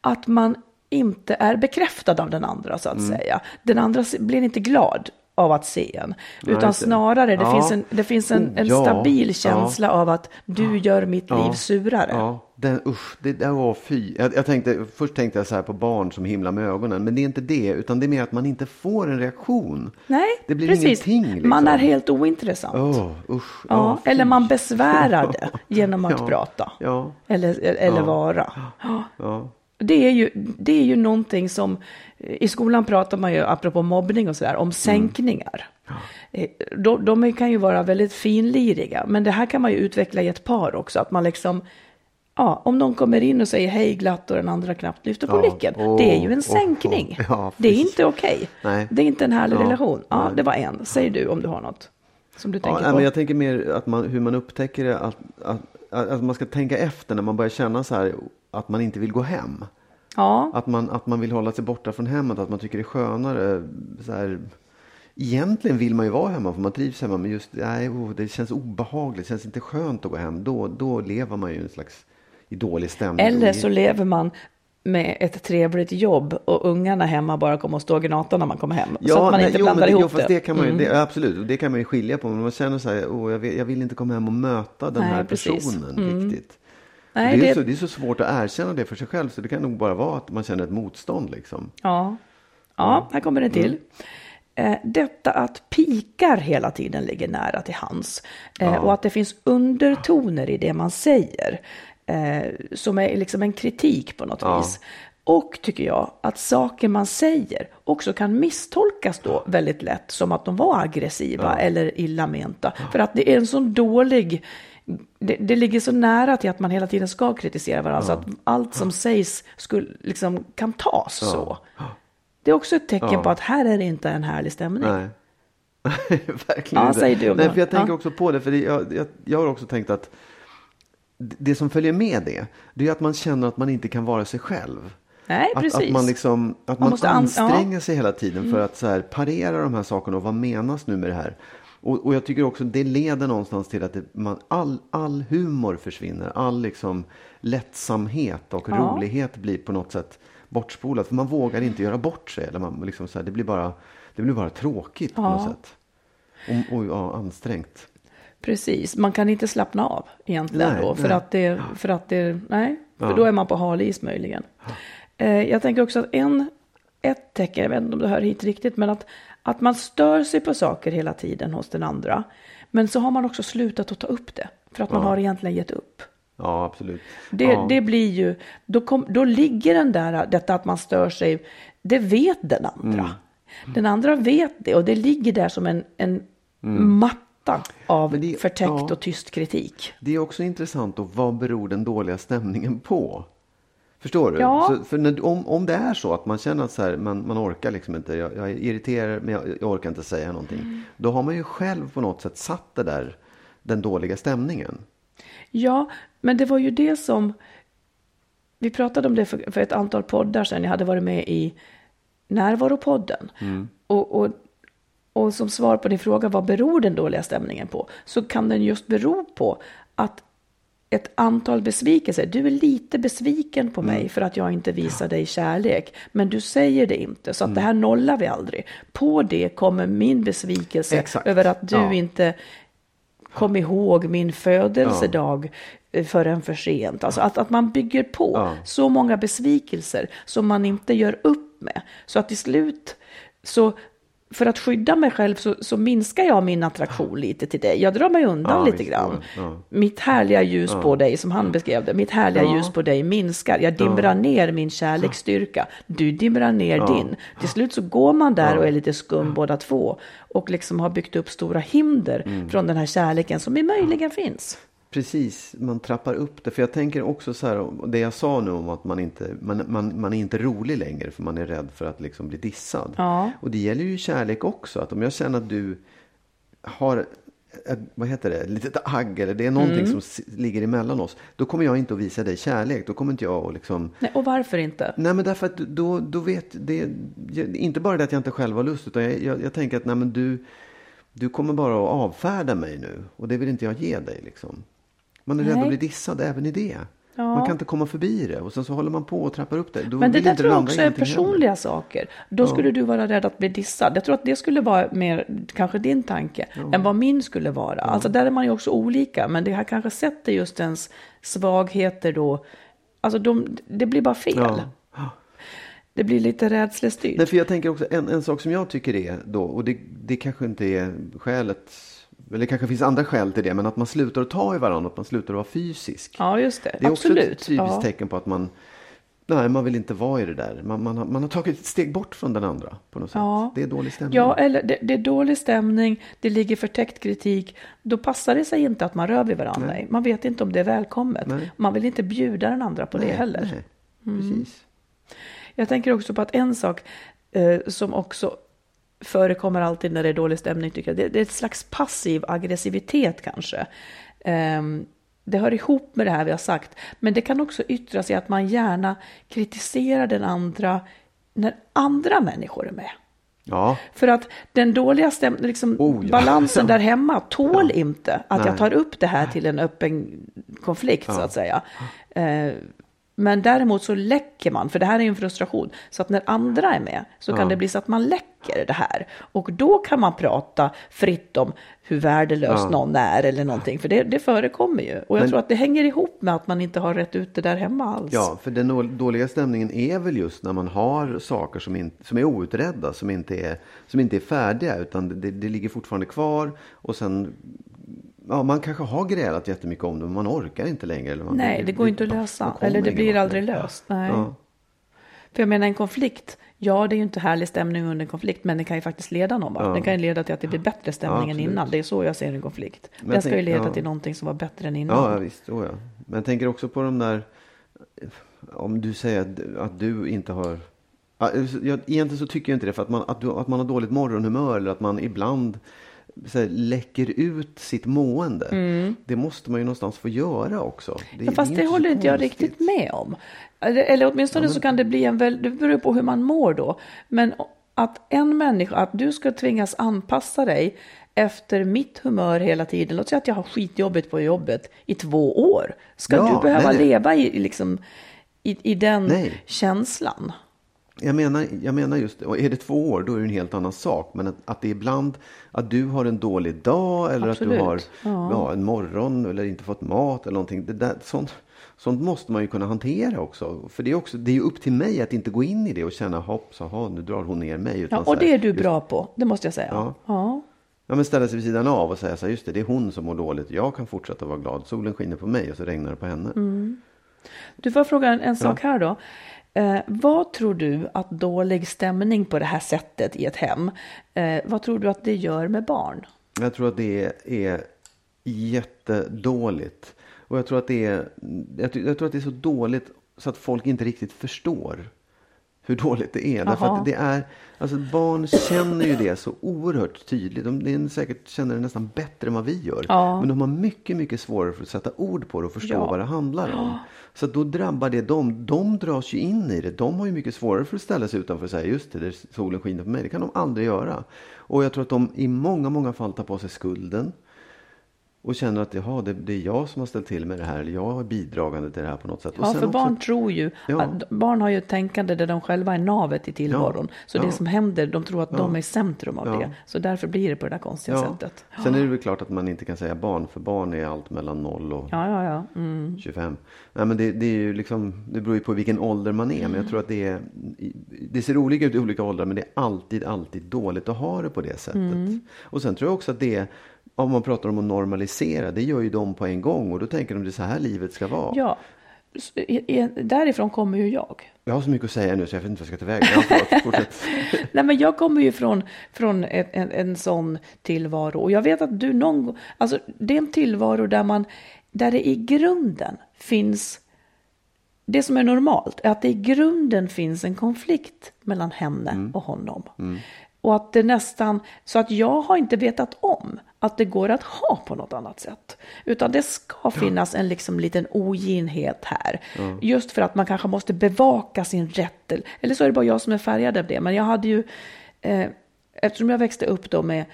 Att man inte är bekräftad av den andra så att säga. Den andra blir inte glad av att se en. Utan det. snarare, det Ja. finns en, det finns en, Oh, en ja. stabil Ja. känsla av att du gör mitt liv surare. Ja, den, usch, det där var fy. Jag, jag tänkte, först tänkte jag så här på barn som himlar med ögonen. Men det är inte det, utan det är mer att man inte får en reaktion. Nej, det blir precis. ingenting. Liksom. Man är helt ointressant. Åh, usch. Ja, eller man besvärar det (laughs) genom att Ja. prata. Ja. Eller, eller Ja. vara. Ja. Det är, ju, det är ju någonting som, i skolan pratar man ju, apropå mobbning och sådär, Mm. om sänkningar. Eh, De, de kan ju vara väldigt finliriga, men det här kan man ju utveckla i ett par också, att man liksom, ja, om någon kommer in och säger hej glatt och den andra knappt lyfter på Ja. blicken, Åh, det är ju en sänkning. åh. (laughs) Ja, det är inte okej. Nej. Det är inte en härlig Ja, relation. Ja, nej. det var en. Säg du om du har något som du Ja, tänker nej, på. men jag tänker mer att man, hur man upptäcker det. Att, att, att, att man ska tänka efter när man börjar känna så här att man inte vill gå hem. Ja, Att man, att man vill hålla sig borta från hemmet, att man tycker det är skönare. Så här, egentligen vill man ju vara hemma för man trivs hemma men just nej, oh, det känns obehagligt, det känns inte skönt att gå hem. Då, då lever man ju en slags i dålig stämning. eller så lever man med ett trevligt jobb och ungarna hemma bara kommer att stå och gnata när man kommer hem. så att man nej, inte jo, blandar men, ihop jo, fast det. kan man ju, Mm. det, absolut, det kan man ju skilja på. Men man känner så här, oh, jag, vill, jag vill inte komma hem och möta den Nej, här precis. personen riktigt. Nej, det, är det- Så, det är så svårt att erkänna det för sig själv. Så det kan nog bara vara att man känner ett motstånd liksom. Ja, ja här kommer det till. Eh, detta att pikar hela tiden ligger nära till hands eh, Ja. och att det finns undertoner i det man säger eh, som är liksom en kritik på något Ja. vis. Och tycker jag att saker man säger också kan misstolkas då väldigt lätt som att de var aggressiva eller illa menta. För att det är en sån dålig, det, det ligger så nära till att man hela tiden ska kritisera varandra så att allt som sägs skulle, liksom, kan tas så. Det är också ett tecken på att här är det inte en härlig stämning. Nej. (laughs) Verkligen Ja, inte. säg du Nej, för jag tänker Ja. också på det, för det, jag, jag, jag har också tänkt att det som följer med det, det är att man känner att man inte kan vara sig själv. Nej, Att, precis. att man, liksom, att Man man, måste an- anstränger sig hela tiden för att så här, parera de här sakerna och vad menas nu med det här? Och, och jag tycker också det leder någonstans till att det, man, all, all humor försvinner. All liksom lättsamhet och Ja. rolighet blir på något sätt bortspolat. För man vågar inte göra bort sig. Eller man, liksom så här, det, blir bara, det blir bara tråkigt på något Ja. sätt. Och, och ja, ansträngt. Precis, man kan inte slappna av egentligen Nej, då. För nej. att det, för att det, nej, för Ja. då är man på hal is möjligen. Eh, jag tänker också att en, ett tecken, jag vet inte om det hör hit riktigt, men att, att man stör sig på saker hela tiden hos den andra. Men så har man också slutat att ta upp det, för att man har egentligen gett upp. Ja, absolut. Det, ja. det blir ju, då, kom, då ligger den där, detta att man stör sig, det vet den andra. Mm. Den andra vet det och det ligger där som en, en matta av det- förtäckt ja. och tyst kritik. Det är också intressant då, vad beror den dåliga stämningen på? Förstår du? Ja. Så, för när, om, om det är så att man känner att så här, man, man orkar liksom inte, jag, jag är irriterad men jag, jag orkar inte säga någonting. Mm. Då har man ju själv på något sätt satt det där, den dåliga stämningen. Ja, men det var ju det som... Vi pratade om det för, för ett antal poddar sedan. Jag hade varit med i Närvaropodden. Och, och, och som svar på din fråga, vad beror den dåliga stämningen på? Så kan den just bero på att ett antal besvikelser. Du är lite besviken på mig för att jag inte visar dig kärlek. Men du säger det inte, så att det här nollar vi aldrig. På det kommer min besvikelse Exakt. över att du Ja. inte kom ihåg min födelsedag eh, förrän för sent. Alltså att, att man bygger på Ja. så många besvikelser som man inte gör upp med. Så att till slut, så för att skydda mig själv så, så minskar jag min attraktion lite till dig. Jag drar mig undan Ja, lite visst, grann. ja, ja. Mitt härliga ljus på dig, som han beskrev det, mitt härliga Ja. ljus på dig minskar. Jag dimrar ner min kärleksstyrka. Du dimrar ner din. Till slut så går man där och är lite skum båda två. Och liksom har byggt upp stora hinder Mm. från den här kärleken som möjligen finns. Precis, man trappar upp det. För jag tänker också så här, det jag sa nu om att man inte man, man, man är inte rolig längre för man är rädd för att liksom bli dissad. Ja. Och det gäller ju kärlek också. Att om jag känner att du har ett, vad heter det, litet agg eller det är någonting Mm. som ligger emellan oss. Då kommer jag inte att visa dig kärlek. Då kommer inte jag att liksom Nej, och varför inte? Nej men därför att då, då vet det, inte bara det att jag inte själv har lust utan jag, jag, jag tänker att nej men du, du kommer bara att avfärda mig nu och det vill inte jag ge dig liksom. Man är rädd att bli dissad även i det. Ja. Man kan inte komma förbi det och sen så håller man på och trappar upp det. Då Men det där tror jag också är personliga saker. Då skulle du vara rädd att bli dissad. Jag tror att det skulle vara mer, kanske din tanke, än vad min skulle vara. Alltså där är man ju också olika, men det här kanske sätter just ens svagheter då. Alltså de, det blir bara fel. Ja. Det blir lite rädslestyrt. Nej, för jag tänker också en, en sak som jag tycker är då, och det, det kanske inte är skälet, eller det kanske finns andra skäl till det, men att man slutar att ta i varandra, att man slutar att vara fysisk. Ja, just det. Det är Absolut. också ett typiskt ja. tecken på att man, nej, man vill inte vara i det där. Man, man, har, man har tagit ett steg bort från den andra på något sätt. Ja. Det är dålig stämning. Ja, eller det, det är dålig stämning, det ligger förtäckt kritik. Då passar det sig inte att man rör vid varandra. Man vet inte om det är välkommet. Nej. Man vill inte bjuda den andra på det heller. Nej, precis. Jag tänker också på att en sak eh, som också förekommer alltid när det är dålig stämning, tycker jag, det, det är ett slags passiv aggressivitet kanske. Ehm, det hör ihop med det här vi har sagt, men det kan också yttra sig att man gärna kritiserar den andra när andra människor är med. Ja, För att den dåliga stäm- liksom, Oh, ja. balansen där hemma (laughs) tål inte att Nej. jag tar upp det här till en öppen konflikt så att säga. Eh, Men däremot så läcker man, för det här är ju en frustration. Så att när andra är med så kan Ja. det bli så att man läcker det här. Och då kan man prata fritt om hur värdelös Ja. någon är eller någonting. För det, det förekommer ju. Och jag Men- tror att det hänger ihop med att man inte har rätt ut det där hemma alls. Ja, för den då- dåliga stämningen är väl just när man har saker som, in, som är outredda, som inte är, som inte är färdiga, utan det, det ligger fortfarande kvar. Och sen, ja, man kanske har grälat jättemycket om det, men man orkar inte längre. Eller man, Nej, det går inte att lösa. Eller det blir aldrig löst. Nej. Ja. För jag menar en konflikt, ja det är ju inte härlig stämning under en konflikt, men den kan ju faktiskt leda någon. Ja. Den kan ju leda till att det blir bättre stämning Ja, än innan. Det är så jag ser en konflikt. Men den ska ju leda till någonting som var bättre än innan. Ja, visst. Oh, ja. Men jag tänker också på de där, om du säger att, att du inte har Ja, jag, egentligen så tycker jag inte det, för att man, att, du, att man har dåligt morgonhumör eller att man ibland så här, läcker ut sitt mående. Det måste man ju någonstans få göra också. Det, Mm. Ja, fast det så håller inte jag riktigt med om. Eller, eller åtminstone så kan det bli en väl, det beror på hur man mår då. Men att en människa, att du ska tvingas anpassa dig efter mitt humör hela tiden. Låt säga att jag har skitjobbigt på jobbet i två år. Ska Ja, du behöva nej, nej. leva i, i liksom, i, i den Nej. känslan? Jag menar, jag menar just och är det två år då är det en helt annan sak. Men att, att det är ibland att du har en dålig dag eller Absolut. att du har Ja. ja. en morgon eller inte fått mat eller någonting. Det där, sånt, sånt måste man ju kunna hantera också. För det är, också, det är ju upp till mig att inte gå in i det och känna hopp, så, aha, nu drar hon ner mig. Utan Ja, och här, det är du just- bra på, det måste jag säga. Ja. Ja. Ja, men ställa sig vid sidan av och säga så här, just det, det är hon som mår dåligt. Jag kan fortsätta vara glad. Solen skiner på mig och så regnar det på henne. Mm. Du får fråga en, en sak här då. Eh, vad tror du att dålig stämning på det här sättet i ett hem, eh, vad tror du att det gör med barn? Jag tror att det är jättedåligt. Och jag tror att det är, jag, jag tror att det är så dåligt så att folk inte riktigt förstår hur dåligt det är. Därför att det är, alltså barn känner ju det så oerhört tydligt. De, de säkert känner det nästan bättre än vad vi gör. Ja. Men de har mycket, mycket svårare för att sätta ord på det och förstå Ja. vad det handlar om. (gasps) Så att då drabbar det dem. De dras ju in i det. De har ju mycket svårare för att ställa sig utanför och säga just det, där solen skiner på mig. Det kan de aldrig göra. Och jag tror att de i många, många fall tar på sig skulden. Och känner att jaha, det, det är jag som har ställt till med det här. Eller jag är bidragande till det här på något sätt. Ja, för också- barn tror ju, Ja. barn har ju ett tänkande där de själva är navet i tillvaron. Så det Ja. som händer, de tror att de är centrum av Ja. det. Så därför blir det på det där konstiga sättet. Sen är det väl klart att man inte kan säga barn, för barn är allt mellan 0 och Ja, ja, ja. Mm. 25. Nej, men det, det, är ju liksom, det beror ju på vilken ålder man är. Men jag tror att det är, det ser olika ut i olika åldrar, men det är alltid, alltid dåligt att ha det på det sättet. Mm. Och sen tror jag också att det, om man pratar om att normalisera, det gör ju de på en gång. Och då tänker de det är så här livet ska vara. ja. Därifrån kommer ju jag. Jag har så mycket att säga nu så jag vet inte vad jag ska ta vägen. (laughs) Nej, men jag kommer ju från, från en, en, en sån tillvaro. Och jag vet att du någon gång, alltså det är en tillvaro där man, där det i grunden finns, det som är normalt är att det i grunden finns en konflikt mellan henne och honom. Och att det nästan, så att jag har inte vetat om att det går att ha på något annat sätt. Utan det ska finnas en liksom liten oginhet här. Just för att man kanske måste bevaka sin rätt. Eller- Eller så är det bara jag som är färgad av det. Men jag hade ju, eh, eftersom jag växte upp då med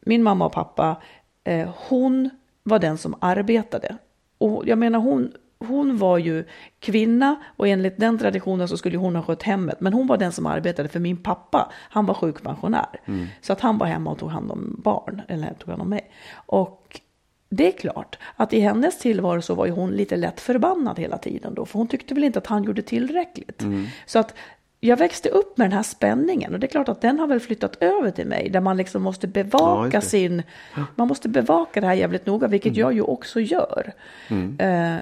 min mamma och pappa, eh, hon var den som arbetade. Och jag menar hon, hon var ju kvinna och enligt den traditionen så skulle hon ha skött hemmet. Men hon var den som arbetade för min pappa, han var sjukpensionär. Så att han var hemma och tog hand om barn, eller tog hand om mig. Och det är klart att i hennes tillvaro så var ju hon lite lätt förbannad hela tiden då. För hon tyckte väl inte att han gjorde tillräckligt. Så att jag växte upp med den här spänningen och det är klart att den har väl flyttat över till mig. Där man liksom måste Ja, bevaka det. sin, man måste bevaka det här jävligt noga, vilket jag ju också gör. Eh,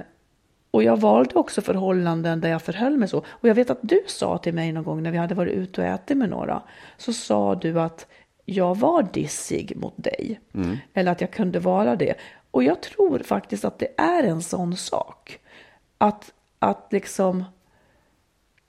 och jag valde också förhållanden där jag förhöll mig så. Och jag vet att du sa till mig någon gång när vi hade varit ute och ätit med några. Så sa du att jag var dissig mot dig. Eller att jag kunde vara det. Och jag tror faktiskt att det är en sån sak. Att, att liksom...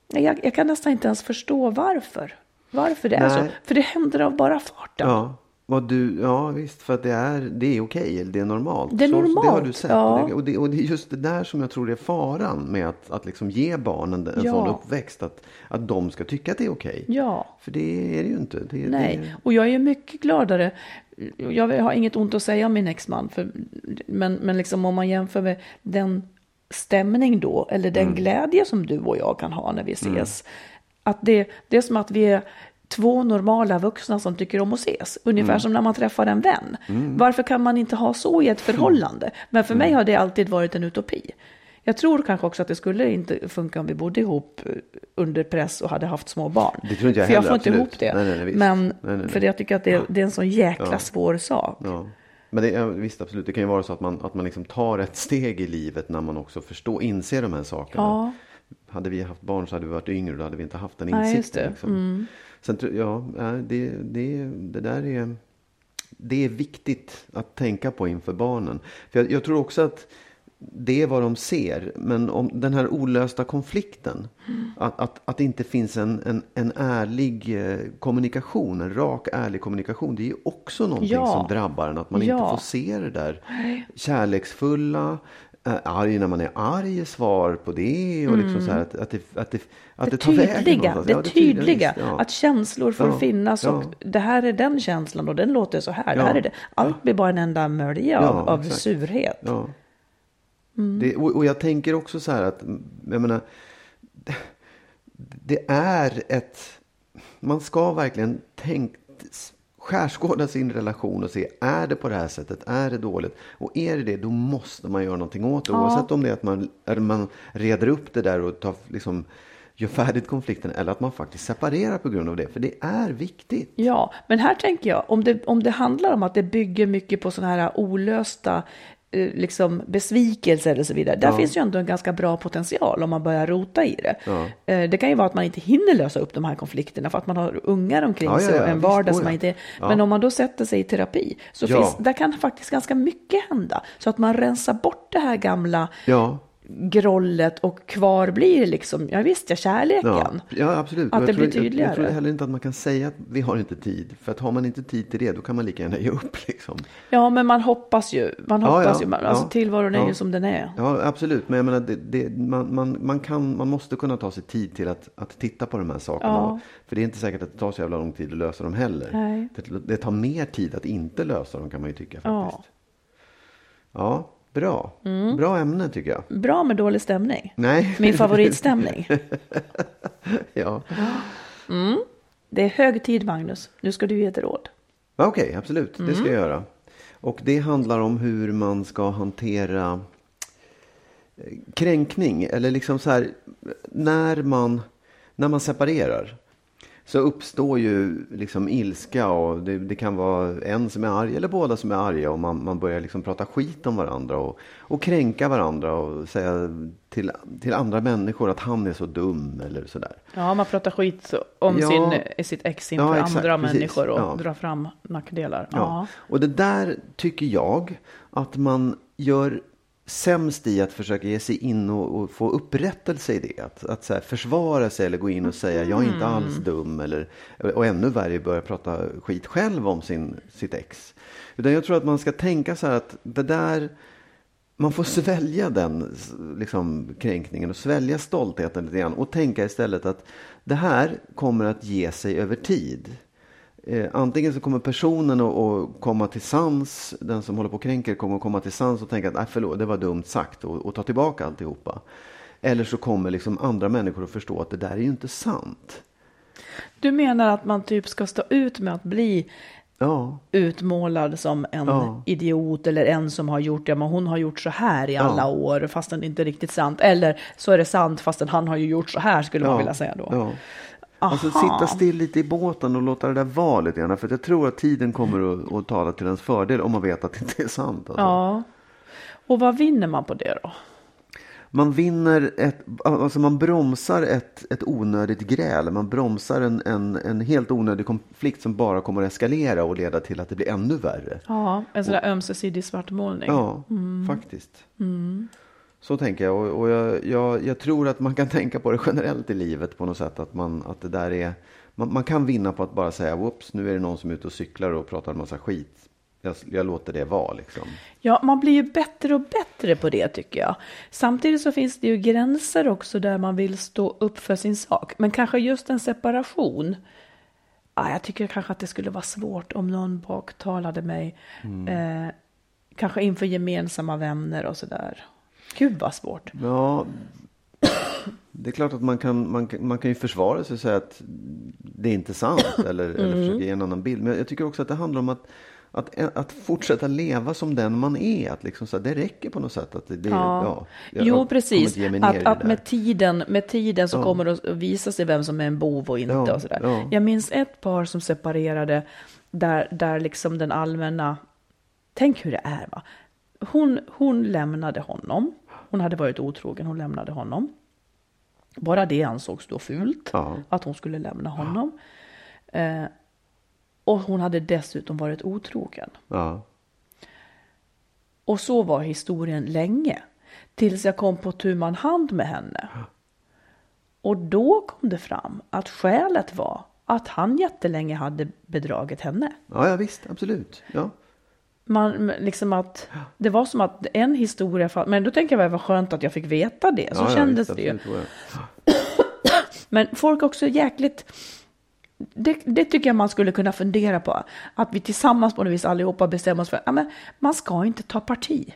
Nej, Jag, jag kan nästan inte ens förstå varför. Varför det är så. Nej. För det händer av bara farten. Ja, vad du, ja visst, för att det är, det är okej, eller det är normalt. Det är Så- så Det har normalt, du sett. ja. Och, det, och, det, är just det där som jag tror är faran med att, att liksom ge barnen en Ja. sån uppväxt. Att, att de ska tycka att det är okej. Ja. För det är det ju inte. Det, Nej, Det, och jag är mycket gladare. Jag har inget ont att säga om min exman, för, men, men liksom om man jämför med den stämning då, eller den glädje som du och jag kan ha när vi ses. Att det, det är som att vi är två normala vuxna som tycker om att ses. Ungefär som när man träffar en vän. Varför kan man inte ha så i ett förhållande? Men för mig har det alltid varit en utopi. Jag tror kanske också att det skulle inte funka om vi bodde ihop eh, under press och hade haft små barn. Det tror inte jag för jag heller, får inte absolut. ihop det. Nej, nej, nej. Men Nej, för jag tycker att det, det är en sån jäkla svår sak. Ja. Men det, ja, visst, absolut. Det kan ju vara så att man, att man liksom tar ett steg i livet när man också förstår, inser de här sakerna. Ja. Hade vi haft barn så hade vi varit yngre och då hade vi inte haft den insikten. just det. Sen, ja, det, det, det där är, det är viktigt att tänka på inför barnen. För jag, jag tror också att det är vad de ser. Men om den här olösta konflikten. Att, att, att det inte finns en, en, en ärlig eh, kommunikation. En rak ärlig kommunikation. Det är ju också någonting Ja. som drabbar en. Att man Ja. inte får se det där kärleksfulla. Eh, Arg när man är arg svar på det. Och liksom så här att, att, det, att, det, att det, det tar vägen tydliga, någonstans. det Ja, tydliga, tydliga ja. att känslor får Ja, finnas och det här är den känslan och den låter så här. Det här är det. Allt blir bara en enda mölja Ja, av, av surhet. Mm. Det, och, och jag tänker också så här att, jag menar, det, det är ett, man ska verkligen tänka, skärskåda sin relation och se, är det på det här sättet, är det dåligt? Och är det det, då måste man göra någonting åt det. Oavsett om det är att man, man reder upp det där och tar, liksom, gör färdigt konflikten eller att man faktiskt separerar på grund av det. För det är viktigt. Ja, men här tänker jag, om det, om det handlar om att det bygger mycket på sådana här olösta liksom besvikelser eller så vidare. Där finns ju ändå en ganska bra potential om man börjar rota i det. Eh, Det kan ju vara att man inte hinner lösa upp de här konflikterna för att man har ungar omkring Ja, ja, sig och ja, en vardag som ja. man inte... Ja. Men om man då sätter sig i terapi så Ja. finns, där kan faktiskt ganska mycket hända. Så att man rensar bort det här gamla Ja, grollet och kvar blir liksom, ja visst ja, kärleken. Ja, ja absolut. Att det blir tror, jag, jag tror tydligare. heller inte att man kan säga att vi har inte tid. För att har man inte tid till det, då kan man lika gärna ge upp. Liksom. Ja, men man hoppas ju. Man Ja, hoppas ja, ju. Man, alltså ja, tillvaron är ja. ju som den är. Ja, absolut. Men jag menar, det, det, man, man, man, kan, man måste kunna ta sig tid till att, att titta på de här sakerna. Ja. För det är inte säkert att det tar så jävla lång tid att lösa dem heller. Nej. Det, det tar mer tid att inte lösa dem kan man ju tycka Ja. faktiskt. Ja, bra. Mm. Bra ämne tycker jag. Bra med dålig stämning. Nej. Min favoritstämning. (laughs) ja. Det är hög tid, Magnus. Nu ska du ge ett råd. Okej, absolut. Det Mm. ska jag göra. Och det handlar om hur man ska hantera eh, kränkning. Eller liksom så här, när man, när man separerar. Så uppstår ju liksom ilska och det, det kan vara en som är arg eller båda som är arga och man, man börjar liksom prata skit om varandra och, och kränka varandra och säga till, till andra människor att han är så dum eller sådär. Ja, man pratar skit om Ja. sin, sitt ex inför Ja, exakt, andra precis. människor och Ja. drar fram nackdelar. Ja. Ja. Och det där tycker jag att man gör sämst i att försöka ge sig in och, och få upprättelse i det. Att, att så här, försvara sig eller gå in och säga jag är inte Mm. alls dum. Eller, och ännu värre börja prata skit själv om sin, sitt ex. Utan jag tror att man ska tänka så här att det där man får svälja den liksom, kränkningen och svälja stoltheten lite grann och tänka istället att det här kommer att ge sig över tid. Eh, antingen så kommer personen att, att komma till sans, den som håller på och kränker kommer att komma till sans och tänka att Nej, förlåt, det var dumt sagt och, och ta tillbaka alltihopa. Eller så kommer liksom andra människor att förstå att det där är ju inte sant. Du menar att man typ ska stå ut med att bli Ja, utmålad som en Ja. idiot eller en som har gjort, ja men hon har gjort så här i Ja. alla år fastän det inte är riktigt sant. Eller så är det sant fastän han har ju gjort så här skulle man vilja säga då. Alltså sitta still lite i båten och låta det där vara lite grann. För jag tror att tiden kommer att, att tala till ens fördel om man vet att det inte är sant. Alltså. Ja. Och vad vinner man på det då? Man vinner ett, alltså man bromsar ett, ett onödigt gräl. Man bromsar en, en, en helt onödig konflikt som bara kommer att eskalera och leda till att det blir ännu värre. Ja, en sån där ömsesidig svartmålning. Ja, faktiskt. Så tänker jag. Och, och jag, jag. jag tror att man kan (laughs) tänka på det generellt i livet på något sätt. Att, man, att det där är, man, man kan vinna på att bara säga, whoops, nu är det någon som är ute och cyklar och pratar en massa skit. Jag, jag låter det vara liksom. Ja, man blir ju bättre och bättre på det tycker jag. Samtidigt så finns det ju gränser också där man vill stå upp för sin sak. Men kanske just en separation. Ja, jag tycker kanske att det skulle vara svårt om någon baktalade mig. Eh, kanske inför gemensamma vänner och sådär. Gud vad svårt. Ja, det är klart att man kan, man, man kan ju försvara sig och säga att det är inte sant (clears throat) eller, eller Mm. försöka ge en annan bild. Men jag tycker också att det handlar om att, att, att fortsätta leva som den man är. Att liksom så här, det räcker på något sätt. Att det, det, Ja. ja, jag jo, precis. Att, att med, tiden, med tiden så Ja. kommer det att visa sig vem som är en bov och inte. Ja, och sådär. ja. Jag minns ett par som separerade där, där liksom den allmänna... Tänk hur det är. Va? Hon, hon lämnade honom. Hon hade varit otrogen, hon lämnade honom. Bara det ansågs då fult, Ja. att hon skulle lämna honom. Eh, och hon hade dessutom varit otrogen. Ja. Och så var historien länge. Tills jag kom på tu man hand med henne. Och då kom det fram att skälet var att han jättelänge hade bedragit henne. Ja, ja, visst, absolut. Ja. Man, liksom att, det var som att en historia, men då tänker jag var skönt att jag fick veta det. Så ja, kändes ja, det ju. (coughs) Men folk också jäkligt... Det, det tycker jag man skulle kunna fundera på. Att vi tillsammans på något vis allihopa bestämmer oss för att man ska inte ta parti.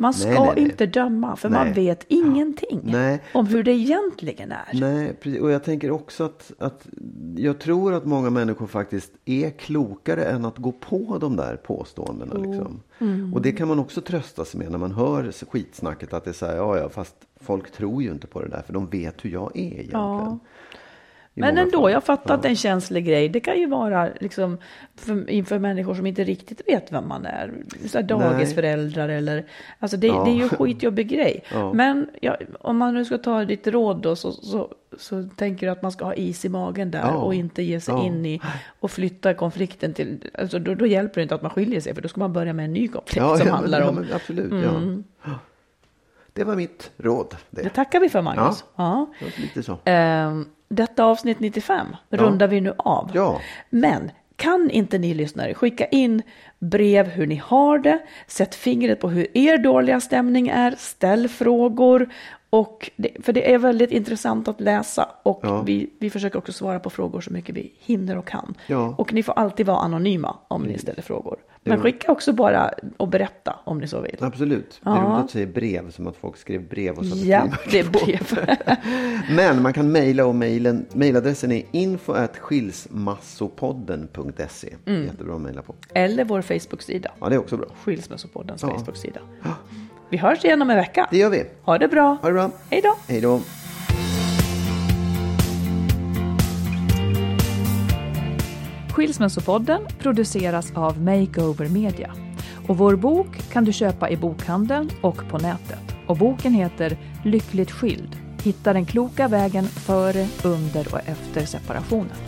Man ska Nej, nej, nej. inte döma, för man vet ingenting Nej. om hur det egentligen är. Nej, och jag tänker också att, att jag tror att många människor faktiskt är klokare än att gå på de där påståendena. Liksom. Mm. Och det kan man också trösta sig med när man hör skitsnacket att det är så här, ja ja, fast folk tror ju inte på det där för de vet hur jag är egentligen. Ja. Men ändå, fall. jag fattar att det är Ja. en känslig grej. Det kan ju vara liksom för, inför människor som inte riktigt vet vem man är. Så dagisföräldrar eller... Alltså det, Ja. det är ju en skitjobbig grej. (laughs) Ja. Men ja, om man nu ska ta ditt råd då så, så, så tänker du att man ska ha is i magen där Ja. och inte ge sig Ja. in i och flytta konflikten till... Alltså då, då hjälper det inte att man skiljer sig för då ska man börja med en ny konflikt Ja, som ja, handlar om... Mm. Ja, absolut, ja. Det var mitt råd. Det, Det tackar vi för Magnus. Ja. var lite så. Ehm, detta avsnitt 95 rundar vi nu av. Ja. Men kan inte ni lyssnare skicka in brev hur ni har det, sätt fingret på hur er dåliga stämning är, ställ frågor. Och det, för det är väldigt intressant att läsa och Ja. vi, vi försöker också svara på frågor så mycket vi hinner och kan. Ja. Och ni får alltid vara anonyma om ni ställer frågor. Men skicka också bara och berätta om ni så vill. Absolut. Det är Ja. roligt att säga brev som att folk skrev brev och satte Ja, det är brev. (laughs) Men man kan mejla och mejlen, mejladressen är info skilsmassopodden.se. Mm. Jättebra att mejla på. Eller vår Facebook-sida. Ja, det är också bra. Skilsmässopoddens Ja. Facebook-sida. Vi hörs igen om en vecka. Det gör vi. Ha det bra. Ha det bra. Hej då. Hej då. Skilsmässopodden produceras av Makeover Media. Och vår bok kan du köpa i bokhandeln och på nätet. Och boken heter Lyckligt skild. Hitta den kloka vägen före, under och efter separationen.